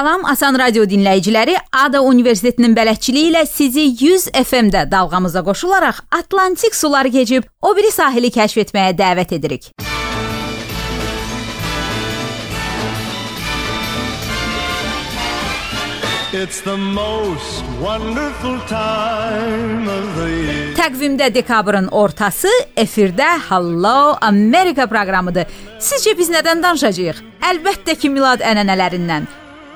Salam Asan Radio dinləyiciləri, Ada Universitetinin bələdçiliyi ilə sizi 100 FM-də dalğamıza qoşularaq Atlantik suları keçib o biri sahili kəşf etməyə dəvət edirik. It's the most wonderful time of the year. Təqvimdə dekabrın ortası, efirdə Hello America proqramıdır. Sizcə biz nədən danışacağıq? Əlbəttə ki, milad ənənələrindən.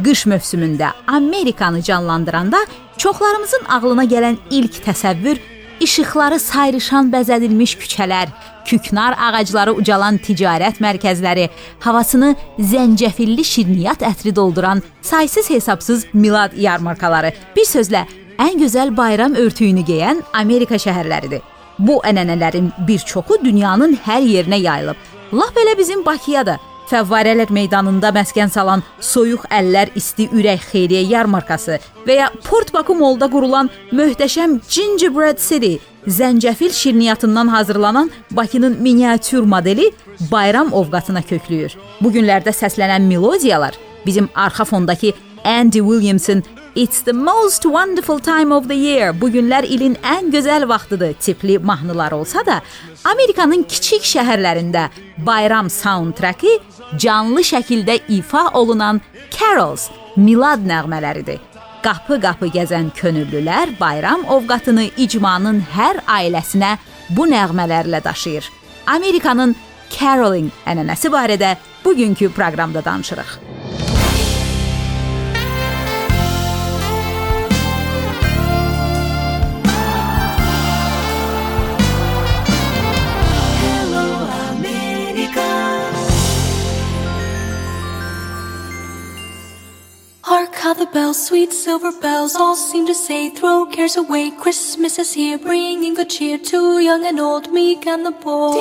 Qış mövsümündə Amerikanı canlandıranda çoxlarımızın ağlına gələn ilk təsəvvür işıqları sayrışan bəzədilmiş küçələr, küknar ağacları ucalan ticarət mərkəzləri, havasını zəncəfilli şirniyyat ətri dolduran saysız-hesabsız milad yarmarkaları. Bir sözlə, ən gözəl bayram örtüyünü geyən Amerika şəhərləridir. Bu ənənələrin bir çoxu dünyanın hər yerinə yayılıb. Lap elə bizim Bakıya da Fəvvarələr meydanında məskən salan Soyuq əllər isti ürək xeyriyyə yarmarkası və ya Port Baku molda qurulan möhtəşəm Gingerbread City zəncəfil şirniyyatından hazırlanan Bakının miniatür modeli bayram ovqatına köklüyür. Bu günlərdə səslənən melodiyalar bizim arxa fondakı Andy Williams'ın It's the most wonderful time of the year. Bu günlər ilin ən gözəl vaxtıdır tipli mahnılar olsa da, Amerikanın kiçik şəhərlərində bayram soundtracki canlı şəkildə ifa olunan carols, milad nəğmələridir. Qapı-qapı gəzən könüllülər bayram ovqatını icmanın hər ailəsinə bu nəğmələrlə daşıyır. Amerikanın caroling ənənəsi barədə bugünkü proqramda danışırıq. Bells, sweet silver bells, all seem to say, throw cares away. Christmas is here, bringing good cheer to young and old, meek and the bold.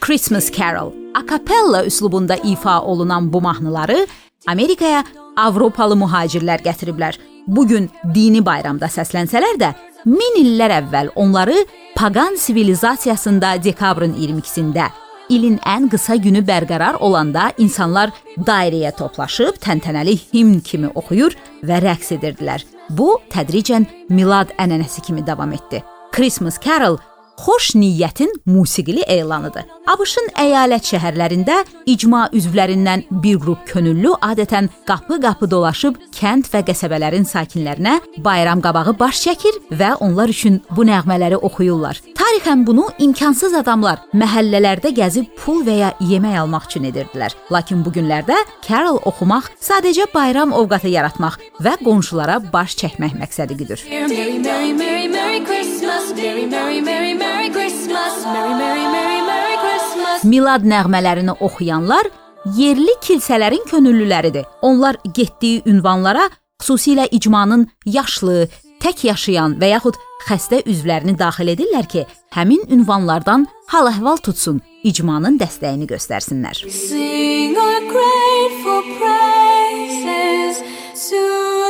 Christmas Carol, akapella üslubunda ifa olunan bu mahnıları Amerikaya Avropalı mühacirlər gətiriblər. Bu gün dini bayramda səslənsələr də, min illər əvvəl onları paqan sivilizasiyasında dekabrın 22-sində ilin ən qısa günü bərqərar olanda insanlar dairəyə toplaşıb təntənəli himn kimi oxuyur və rəqs edirdilər. Bu tədricən milad ənənəsi kimi davam etdi. Christmas Carol xoş niyyətin musiqili elanıdır. ABŞ-ın əyalət şəhərlərində icma üzvlərindən bir qrup könüllü adətən qapı-qapı dolaşıb kənd və qəsəbələrin sakinlərinə bayram qabağı baş çəkir və onlar üçün bu nəğmələri oxuyurlar. Tarixən bunu imkansız adamlar məhəllələrdə gəzib pul və ya yemək almaq üçün edirdilər. Lakin bu günlərdə carol oxumaq sadəcə bayram ovqatı yaratmaq və qonşulara baş çəkmək məqsədi güdür. Merry, merry, merry, merry Christmas, merry, merry, merry, merry Merry Christmas, Merry Merry Merry Merry Christmas. Milad nəğmələrini oxuyanlar yerli kilsələrin könüllüləridir. Onlar getdiyi ünvanlara xüsusilə icmanın yaşlı, tək yaşayan və yaxud xəstə üzvlərini daxil edirlər ki, həmin ünvanlardan hal-əhval tutsun, icmanın dəstəyini göstərsinlər. Sing our grateful praises to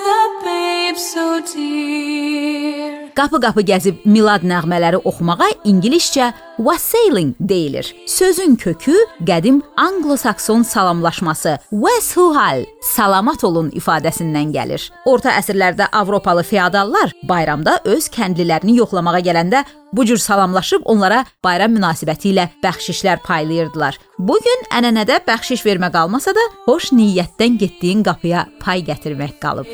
the babe so dear. Qapı-qapı gəzib milad nəğmələri oxumağa ingiliscə wassailing deyilir. Sözün kökü qədim anglo-sakson salamlaşması "Weshuhal" salamat olun ifadəsindən gəlir. Orta əsrlərdə Avropalı feodallar bayramda öz kəndlilərini yoxlamağa gələndə bu cür salamlaşıb onlara bayram münasibəti ilə bəxşişlər paylayırdılar. Bu gün ənənədə bəxşiş vermə qalmasa da, xoş niyyətdən getdiyin qapıya pay gətirmək qalıb.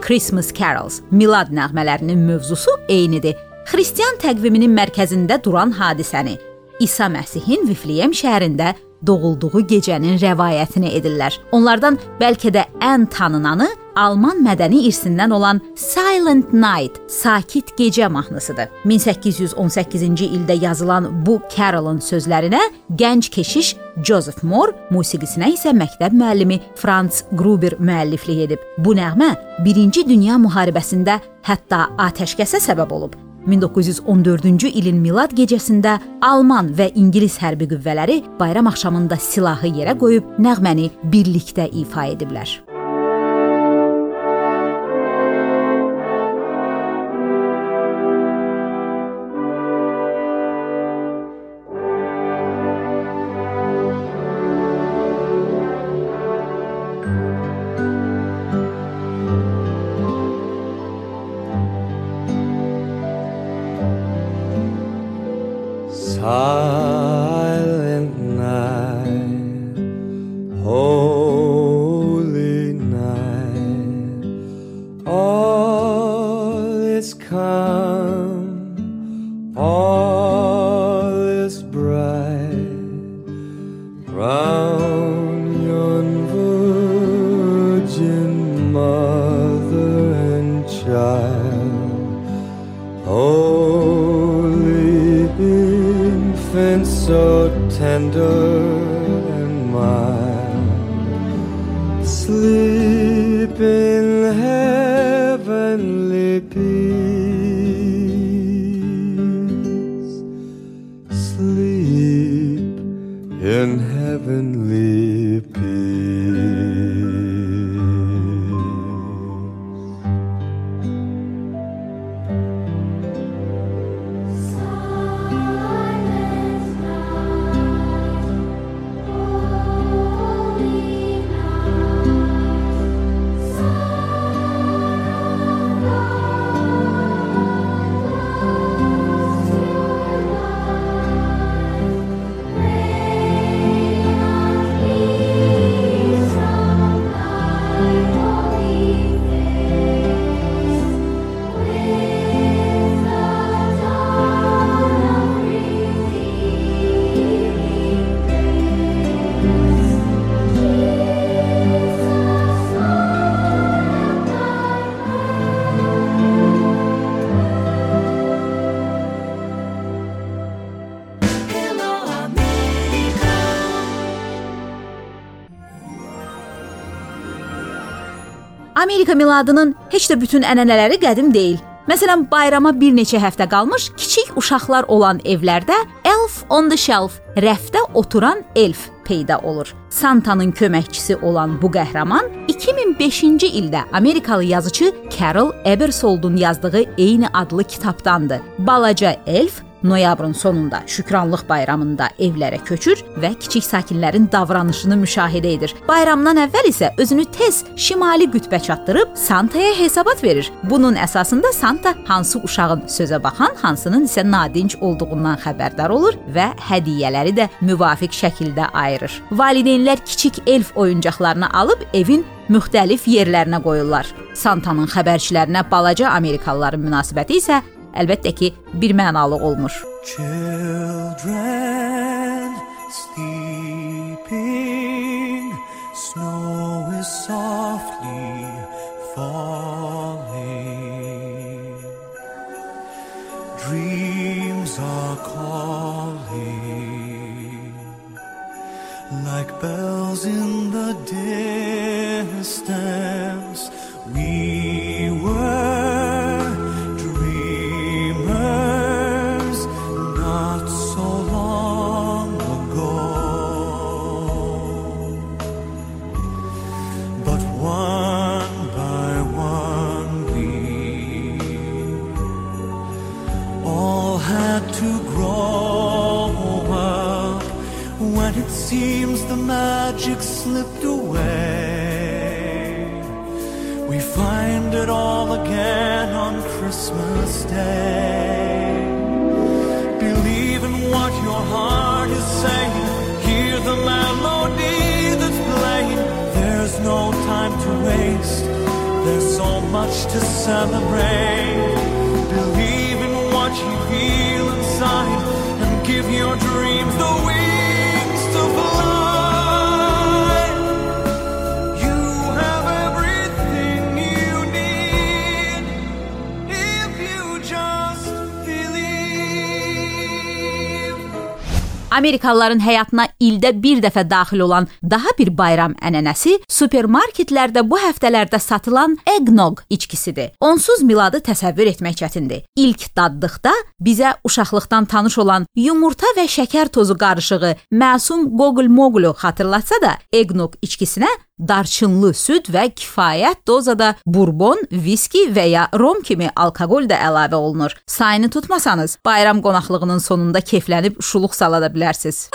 Christmas Carols, milad nəğmələrinin mövzusu eynidir. Xristian təqviminin mərkəzində duran hadisəni İsa Məsihin Vifleyem şəhərində doğulduğu gecənin rəvayətini edirlər. Onlardan bəlkə də ən tanınanı Alman mədəni irsindən olan Silent Night, Sakit Gecə mahnısıdır. 1818-ci ildə yazılan bu Carol'ın sözlərinə gənc keşiş Joseph Moore, musiqisinə isə məktəb müəllimi Franz Gruber müəlliflik edib. Bu nəğmə 1-ci Dünya müharibəsində hətta atəşkəsə səbəb olub. 1914-cü ilin Milad gecəsində Alman və İngilis hərbi qüvvələri bayram axşamında silahı yerə qoyub nəğməni birlikdə ifa ediblər. silent night, holy night, all is calm, all is bright. Round yon virgin mother. so tender and mild. Sleep in heavenly peace. Amerika miladının heç də bütün ənənələri qədim deyil. Məsələn, bayrama bir neçə həftə qalmış kiçik uşaqlar olan evlərdə Elf on the Shelf, rəfdə oturan elf peyda olur. Santanın köməkçisi olan bu qəhrəman 2005-ci ildə Amerikalı yazıçı Carol Ebersoldun yazdığı eyni adlı kitabdandır. Balaca elf Noyabrın sonunda Şükranlıq bayramında evlərə köçür və kiçik sakinlərin davranışını müşahidə edir. Bayramdan əvvəl isə özünü tez şimali qütbə çatdırıb Santaya hesabat verir. Bunun əsasında Santa hansı uşağın sözə baxan, hansının isə nadinc olduğundan xəbərdar olur və hədiyyələri də müvafiq şəkildə ayırır. Valideynlər kiçik elf oyuncaqlarını alıb evin müxtəlif yerlərinə qoyurlar. Santanın xəbərçilərinə balaca Amerikalıların münasibəti isə əlbəttə ki, bir mənalı olmur. Children sleeping, snow is softly Christmas Day. Believe in what your heart is saying. Hear the melody that's playing. There's no time to waste. There's so much to celebrate. Amerikalıların həyatına ildə bir dəfə daxil olan daha bir bayram ənənəsi supermarketlərdə bu həftələrdə satılan eggnog içkisidir. Onsuz miladı təsəvvür etmək çətindir. İlk daddıqda bizə uşaqlıqdan tanış olan yumurta və şəkər tozu qarışığı məsum Gogol Mogulu xatırlatsa da, eggnog içkisinə darçınlı süd və kifayət dozada burbon, viski və ya rom kimi alkoqol da əlavə olunur. Sayını tutmasanız, bayram qonaqlığının sonunda keyflənib şuluq sala da bilərsiniz.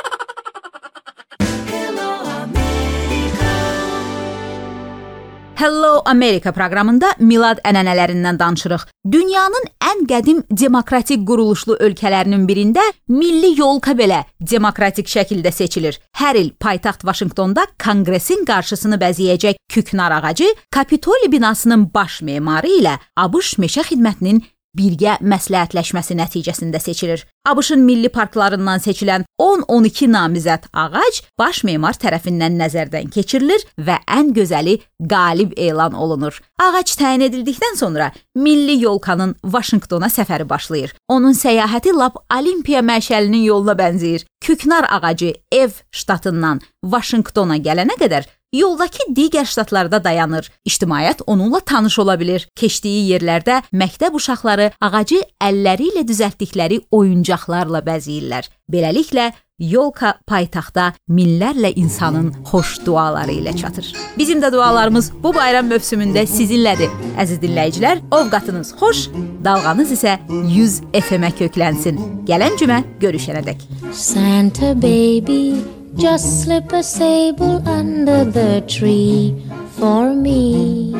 Hello America proqramında milad ənənələrindən danışırıq. Dünyanın ən qədim demokratik quruluşlu ölkələrinin birində milli yolka belə demokratik şəkildə seçilir. Hər il paytaxt Vaşinqtonda Konqresin qarşısını bəzəyəcək küknar ağacı Kapitoli binasının baş memarı ilə ABŞ meşə xidmətinin birgə məsləhətləşməsi nəticəsində seçilir. ABŞ-ın milli parklarından seçilən 10-12 namizəd ağac baş memar tərəfindən nəzərdən keçirilir və ən gözəli qalib elan olunur. Ağac təyin edildikdən sonra milli yolkanın Vaşinqtona səfəri başlayır. Onun səyahəti lap Olimpiya məşəlinin yoluna bənzəyir. Küknar ağacı ev ştatından Vaşinqtona gələnə qədər yoldakı digər ştatlarda dayanır. İctimaiyyət onunla tanış ola bilir. Keçdiyi yerlərdə məktəb uşaqları ağacı əlləri ilə düzəltdikləri oyuncaqlarla bəzəyirlər. Beləliklə Yolka paytaxtda minlərlə insanın xoş duaları ilə çatır. Bizim də dualarımız bu bayram mövsümündə sizinlədir. Əziz dinləyicilər, ovqatınız xoş, dalğanız isə 100 FM-ə köklənsin. Gələn cümə görüşənədək. Santa baby Just slip a sable under the tree for me.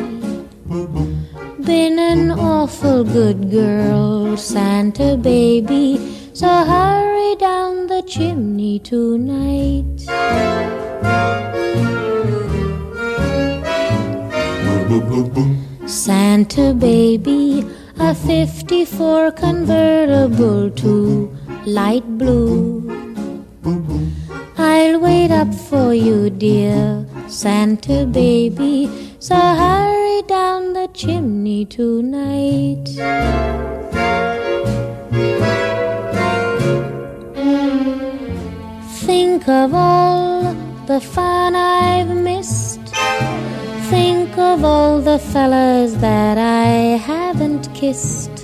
Been an awful good girl, Santa baby, so hurry down the chimney tonight. Santa baby, a 54 convertible to light blue. I'll wait up for you, dear Santa baby. So hurry down the chimney tonight. Think of all the fun I've missed. Think of all the fellas that I haven't kissed.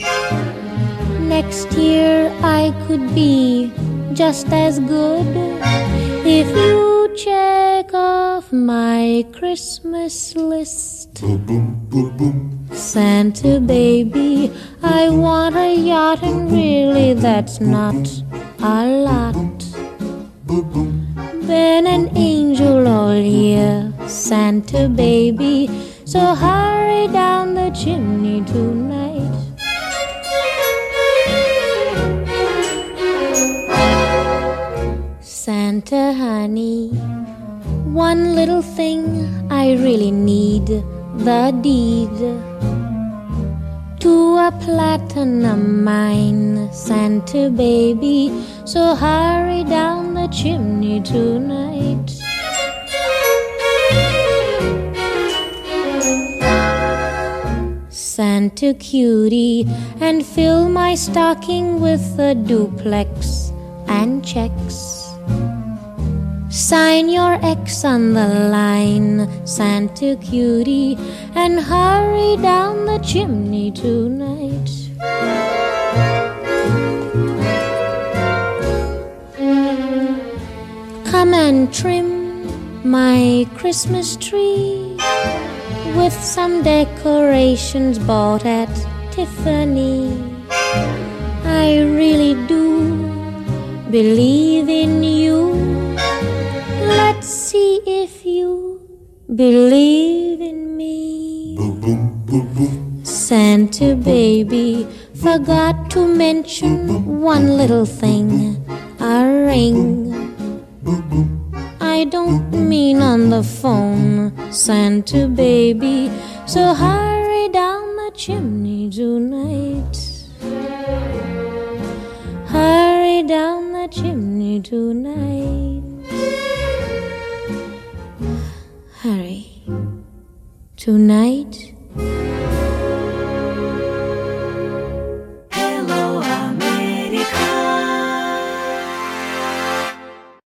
Next year I could be just as good if you check off my Christmas list. boom, boom, boom, boom. Santa baby, I want a yacht, and really that's not a lot. Been an angel all year, Santa baby, so hurry down the chimney tonight. Honey, one little thing I really need the deed to a platinum mine, Santa baby. So hurry down the chimney tonight. Santa cutie, and fill my stocking with a duplex and checks. Sign your X on the line, Santa cutie, and hurry down the chimney tonight. Come and trim my Christmas tree with some decorations bought at Tiffany. I really do believe in you Let's see if you believe in me. Santa baby forgot to mention one little thing a ring. I don't mean on the phone, Santa baby. So hurry down the chimney tonight. Hurry down the chimney tonight. Tonight